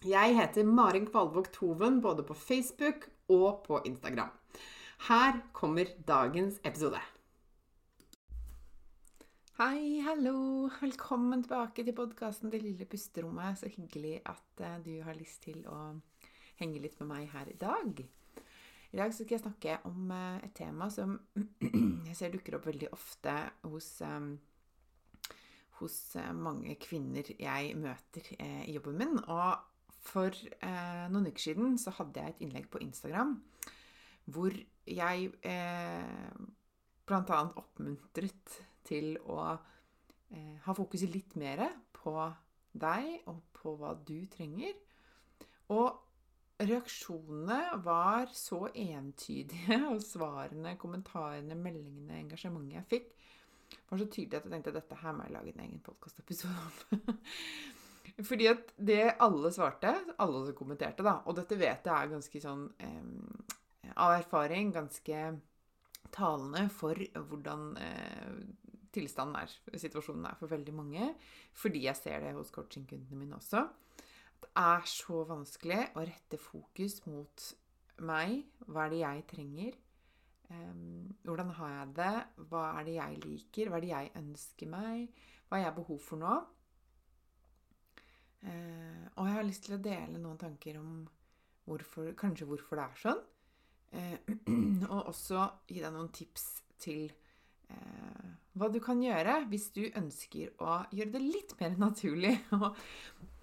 Jeg heter Marin Kvalvåg Toven både på Facebook og på Instagram. Her kommer dagens episode. Hei, hallo! Velkommen tilbake til podkasten Det lille pusterommet. Så hyggelig at eh, du har lyst til å henge litt med meg her i dag. I dag skal jeg snakke om eh, et tema som jeg ser dukker opp veldig ofte hos, um, hos mange kvinner jeg møter i jobben min. Og for eh, noen uker siden så hadde jeg et innlegg på Instagram hvor jeg eh, bl.a. oppmuntret til å eh, ha fokuset litt mer på deg og på hva du trenger. Og reaksjonene var så entydige, og svarene, kommentarene, meldingene, engasjementet jeg fikk, var så tydelig at jeg tenkte at dette her må jeg lage en egen podkastepisode om. Fordi at det alle svarte, alle som kommenterte, da Og dette vet jeg er ganske sånn eh, Av erfaring ganske talende for hvordan eh, tilstanden er, situasjonen er for veldig mange. Fordi jeg ser det hos coachingkundene mine også. Det er så vanskelig å rette fokus mot meg. Hva er det jeg trenger? Um, hvordan har jeg det? Hva er det jeg liker? Hva er det jeg ønsker meg? Hva har jeg behov for nå? Eh, og jeg har lyst til å dele noen tanker om hvorfor, kanskje hvorfor det er sånn. Eh, og også gi deg noen tips til eh, hva du kan gjøre hvis du ønsker å gjøre det litt mer naturlig. Og,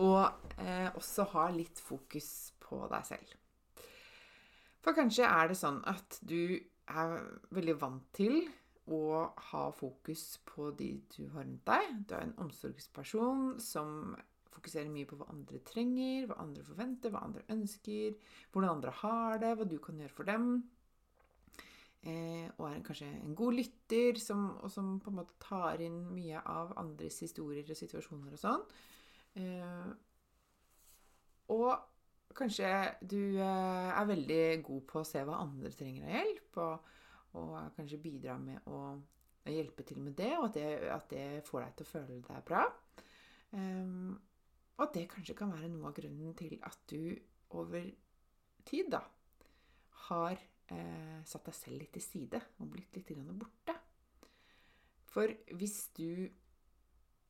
og eh, også ha litt fokus på deg selv. For kanskje er det sånn at du er veldig vant til å ha fokus på de du har rundt deg. Du er en omsorgsperson som fokuserer mye på hva andre trenger, hva andre forventer, hva andre ønsker, hvordan andre har det, hva du kan gjøre for dem. Eh, og er kanskje en god lytter som, og som på en måte tar inn mye av andres historier og situasjoner og sånn. Eh, og kanskje du eh, er veldig god på å se hva andre trenger av hjelp, og, og kanskje bidra med å hjelpe til med det, og at det, at det får deg til å føle deg bra. Um, og at det kanskje kan være noe av grunnen til at du over tid da har eh, satt deg selv litt til side og blitt litt borte. For hvis du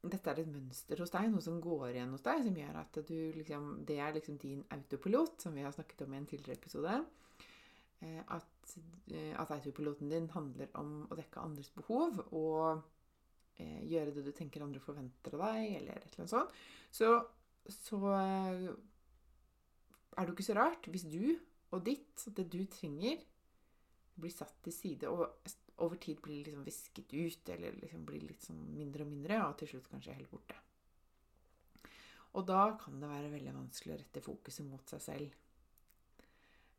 Dette er et mønster hos deg, noe som går igjen hos deg, som gjør at du liksom Det er liksom din autopilot, som vi har snakket om i en tidligere episode. Eh, at, eh, at autopiloten din handler om å dekke andres behov og eh, gjøre det du tenker andre forventer av deg, eller et eller annet sånt. Så så eh, er det jo ikke så rart hvis du og ditt, det du trenger, blir satt til side og over tid blir liksom visket ut, eller liksom blir litt sånn mindre og mindre, og til slutt kanskje helt borte. Og da kan det være veldig vanskelig å rette fokuset mot seg selv.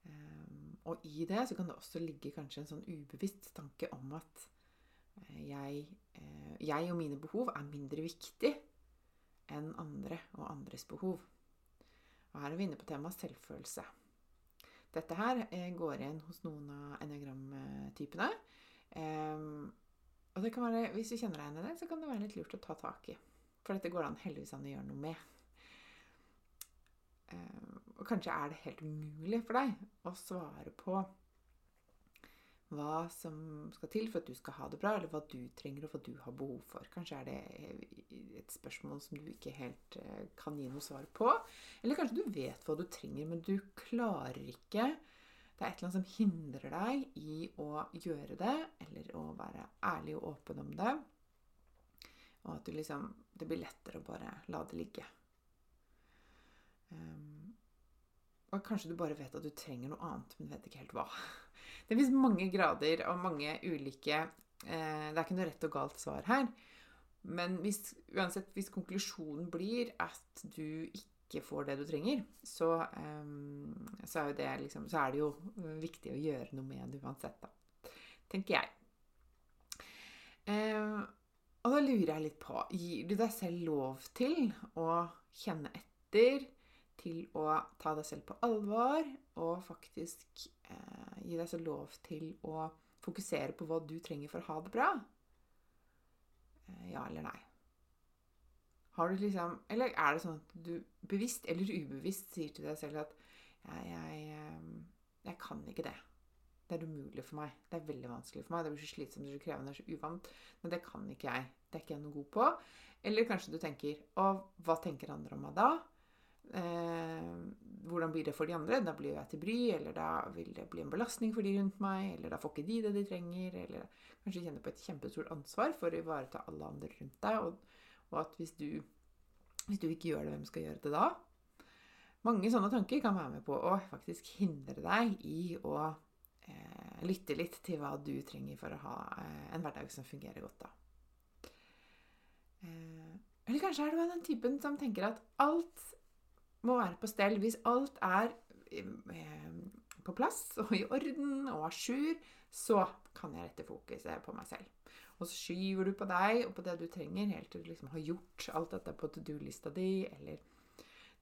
Um, og i det så kan det også ligge kanskje en sånn ubevisst tanke om at uh, jeg, uh, jeg og mine behov er mindre viktig enn andre og andres behov. Og her er vi inne på temaet selvfølelse. Dette her eh, går igjen hos noen av enneagramtypene. Um, og være, hvis du kjenner deg igjen i det, så kan det være litt lurt å ta tak i. For dette går det an heldigvis an å gjøre noe med. eh, Og kanskje er det helt umulig for deg å svare på hva som skal til for at du skal ha det bra, eller hva du trenger og hva du har behov for. Kanskje er det et spørsmål som du ikke helt eh, kan gi noe svar på. Eller kanskje du vet hva du trenger, men du klarer ikke Det er et eller annet som hindrer deg i å gjøre det, eller å være ærlig og åpen om det. Og at liksom, det blir lettere å bare la det ligge. Um, og kanskje du bare vet at du trenger noe annet, men vet ikke helt hva. Det fins mange grader og mange ulike eh, Det er ikke noe rett og galt svar her. Men hvis, uansett hvis konklusjonen blir at du ikke får det du trenger, så, eh, så, er, det liksom, så er det jo viktig å gjøre noe med det uansett, da. Tenker jeg. Eh, og da lurer jeg litt på Gir du deg selv lov til å kjenne etter? Til å ta deg selv på alvor og faktisk eh, gi deg selv lov til å fokusere på hva du trenger for å ha det bra? Eh, ja eller nei? Har du liksom Eller er det sånn at du bevisst eller ubevisst sier til deg selv at jeg, jeg, eh, jeg kan ikke det. Det er umulig for meg. Det er veldig vanskelig for meg. Det blir så slitsomt, det blir så krevende, det er så uvant. Men det kan ikke jeg. Det er ikke jeg noe god på. Eller kanskje du tenker Å, hva tenker andre om meg da? Eh, hvordan blir det for de andre? Da blir jeg til bry, eller da vil det bli en belastning for de rundt meg, eller da får ikke de det de trenger, eller kanskje kjenner på et kjempestort ansvar for å ivareta alle andre rundt deg, og, og at hvis du, hvis du ikke gjør det, hvem skal gjøre det da? Mange sånne tanker kan være med på å faktisk hindre deg i å eh, lytte litt til hva du trenger for å ha eh, en hverdag som fungerer godt. da. Eh, eller kanskje er du den typen som tenker at alt må være på stell. Hvis alt er eh, på plass og i orden og à jour, så kan jeg rette fokuset på meg selv. Og så skyver du på deg og på det du trenger, helt til du liksom har gjort alt dette på to do-lista di, eller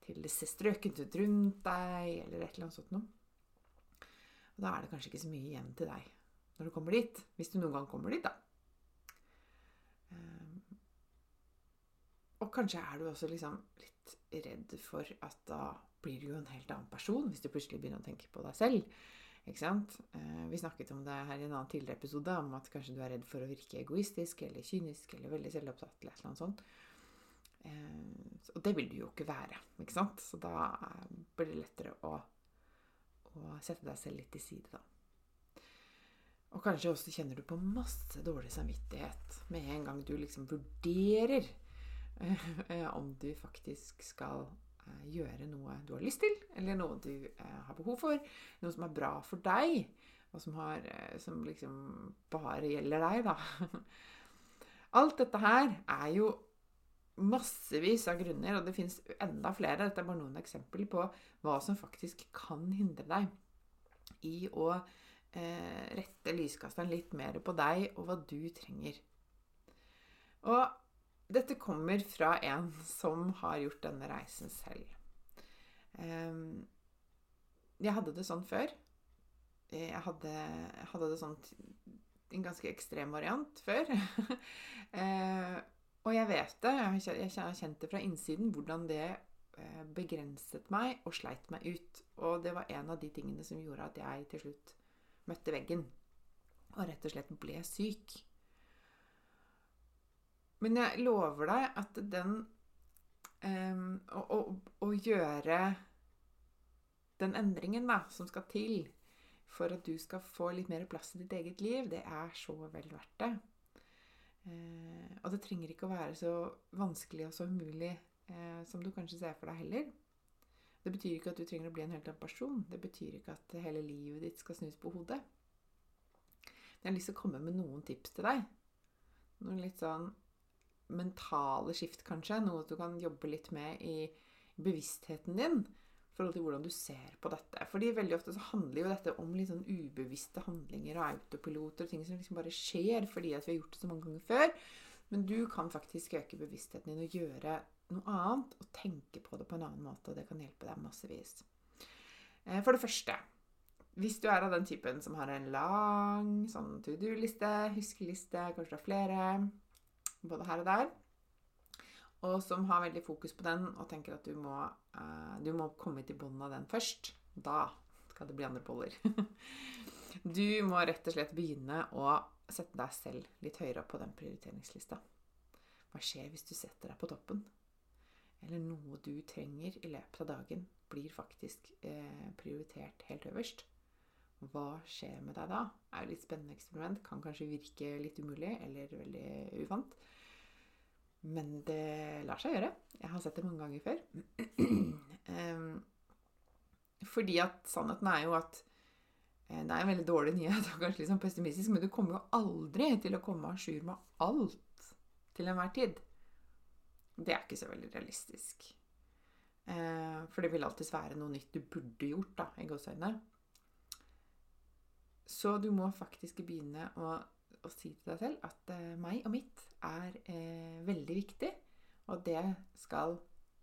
til det ser strøkent ut rundt deg, eller et eller annet sånt noe. Og da er det kanskje ikke så mye igjen til deg når du kommer dit. Hvis du noen gang kommer dit, da. Og kanskje er du også liksom litt redd for at da blir du jo en helt annen person hvis du plutselig begynner å tenke på deg selv. Ikke sant? Uh, vi snakket om det her i en annen tidligere episode, om at kanskje du er redd for å virke egoistisk eller kynisk eller veldig selvopptatt eller et eller annet sånt. Uh, og det vil du jo ikke være, ikke sant? Så da blir det lettere å å sette deg selv litt til side, da. Og kanskje også kjenner du på masse dårlig samvittighet med en gang du liksom vurderer eh, om du faktisk skal eh, gjøre noe du har lyst til, eller noe du eh, har behov for. Noe som er bra for deg, og som, har, eh, som liksom bare gjelder deg, da. Alt dette her er jo massevis av grunner, og det fins enda flere. Dette er bare noen eksempler på hva som faktisk kan hindre deg i å eh, rette lyskasteren litt mer på deg og hva du trenger. Og dette kommer fra en som har gjort denne reisen selv. Eh, jeg hadde det sånn før. Jeg hadde, hadde det sånn en ganske ekstrem variant før. eh, og jeg vet det, jeg har kjent det fra innsiden, hvordan det eh, begrenset meg og sleit meg ut. Og det var en av de tingene som gjorde at jeg til slutt møtte veggen og rett og slett ble syk. Men jeg lover deg at den um, å, å, å, gjøre den endringen da, som skal til for at du skal få litt mer plass i ditt eget liv, det er så vel verdt det. Uh, og det trenger ikke å være så vanskelig og så umulig uh, som du kanskje ser for deg heller. Det betyr ikke at du trenger å bli en helt annen person. Det betyr ikke at hele livet ditt skal snus på hodet. Men jeg har lyst til å komme med noen tips til deg. Noen litt sånn mentale skift, kanskje. Noe du kan jobbe litt med i bevisstheten din forhold til hvordan du ser på dette. Fordi veldig ofte så handler jo dette om litt sånn ubevisste handlinger og autopiloter ting som liksom bare skjer fordi at vi har gjort det så mange ganger før. Men du kan faktisk øke bevisstheten din og gjøre noe annet og tenke på det på en annen måte, og det kan hjelpe deg massevis. Eh, for det første hvis du er av den typen som har en lang sånn to do-liste, huskeliste, kanskje du har flere, både her og der, og som har veldig fokus på den, og tenker at du må, eh, du må komme til bunnen av den først. Da skal det bli andre boller. du må rett og slett begynne å sette deg selv litt høyere opp på den prioriteringslista. Hva skjer hvis du setter deg på toppen? Eller noe du trenger i løpet av dagen, blir faktisk eh, prioritert helt øverst. Hva skjer med deg da? Er jo litt spennende eksperiment. Kan kanskje virke litt umulig eller veldig uvant. Men det lar seg gjøre. Jeg har sett det mange ganger før. fordi at sannheten er jo at eh, det er en veldig dårlig nyhet og kanskje litt sånn pessimistisk, men du kommer jo aldri til å komme à jour med alt til enhver tid. Det er ikke så veldig realistisk. Eh, for det vil alltids være noe nytt du burde gjort, da, i gåseøynene. Så du må faktisk begynne å, å, si til deg selv at eh, meg og mitt er eh, veldig viktig, og det skal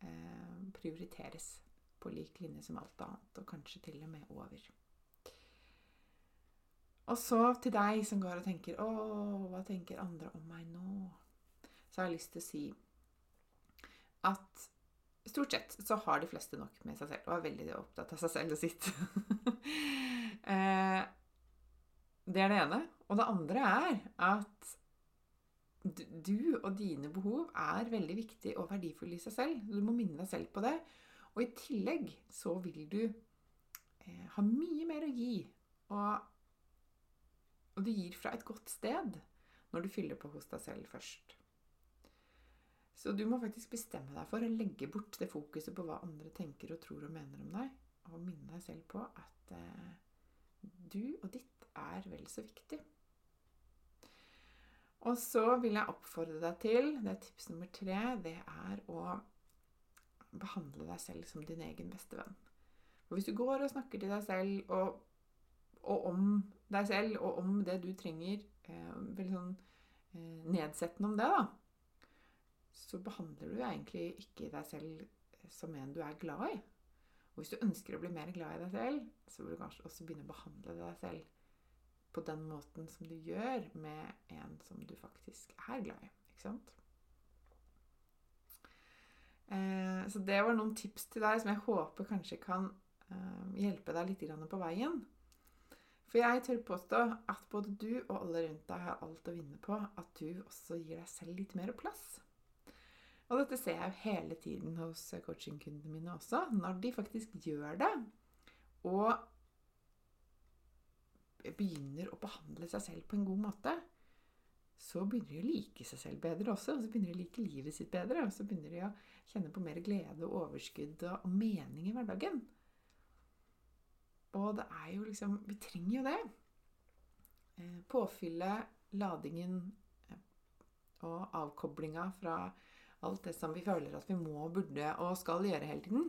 eh, prioriteres på lik linje som alt annet, og kanskje til og med over. Og så til deg som går og tenker 'Å, hva tenker andre om meg nå?' Så har jeg lyst til å si at stort sett så har de fleste nok med seg selv og er veldig opptatt av seg selv og sitt. Eh, det er det ene. Og det andre er at du og dine behov er veldig viktig og verdifulle i seg selv. Du må minne deg selv på det. Og i tillegg så vil du eh, ha mye mer å gi. Og, og du gir fra et godt sted når du fyller på hos deg selv først. Så du må faktisk bestemme deg for å legge bort det fokuset på hva andre tenker og tror og mener om deg, og minne deg selv på at eh, du og ditt er vel så viktig. Og så vil jeg oppfordre deg til Det er tips nummer tre. Det er å behandle deg selv som din egen beste venn. For hvis du går og snakker til deg selv og, og om deg selv og om det du trenger, eh, veldig sånn eh, nedsettende om det, da, så behandler du egentlig ikke deg selv som en du er glad i. Og hvis du ønsker å bli mer glad i deg selv, så bør du kanskje også begynne å behandle deg selv på den måten som du gjør med en som du faktisk er glad i. Ikke sant? Eh, så det var noen tips til deg som jeg håper kanskje kan eh, hjelpe deg litt på veien. For jeg tør påstå at både du og alle rundt deg har alt å vinne på at du også gir deg selv litt mer plass. Og dette ser jeg jo hele tiden hos coachingkundene mine også. Når de faktisk gjør det, og begynner å behandle seg selv på en god måte, så begynner de å like seg selv bedre også. Og så begynner de å like livet sitt bedre. Og så begynner de å kjenne på mer glede og overskudd og mening i hverdagen. Og det er jo liksom Vi trenger jo det. Påfylle påfyllet, ladingen eh, og avkoblinga fra alt det som vi føler at vi må, burde og skal gjøre hele tiden.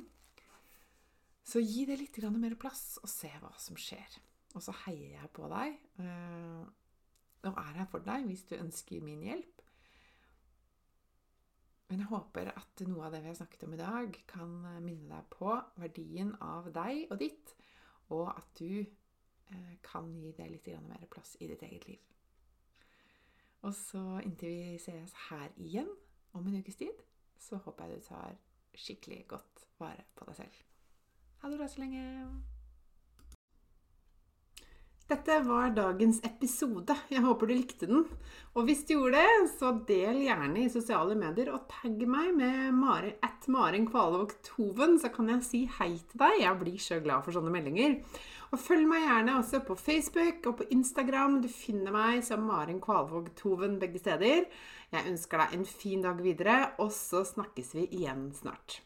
Så gi det litt mer plass, og se hva som skjer. Og så heier jeg på deg eh, og er her for deg hvis du ønsker min hjelp. Men jeg håper at noe av det vi har snakket om i dag, kan minne deg på verdien av deg og ditt, og at du eh, kan gi det litt mer plass i ditt eget liv. Og så inntil vi ses her igjen om en ukes tid, så håper jeg du tar skikkelig godt vare på deg selv. Ha det bra så lenge. Dette var dagens episode. Jeg håper du likte den. Og hvis du gjorde det, så del gjerne i sosiale medier og tagg meg med Mari, at Maren Kvalvåg Toven, så kan jeg si hei til deg. Jeg blir så glad for sånne meldinger. Og følg meg gjerne også på Facebook og på Instagram. Du finner meg som Maren Kvalvåg Toven begge steder. Jeg ønsker deg en fin dag videre, og så snakkes vi igjen snart.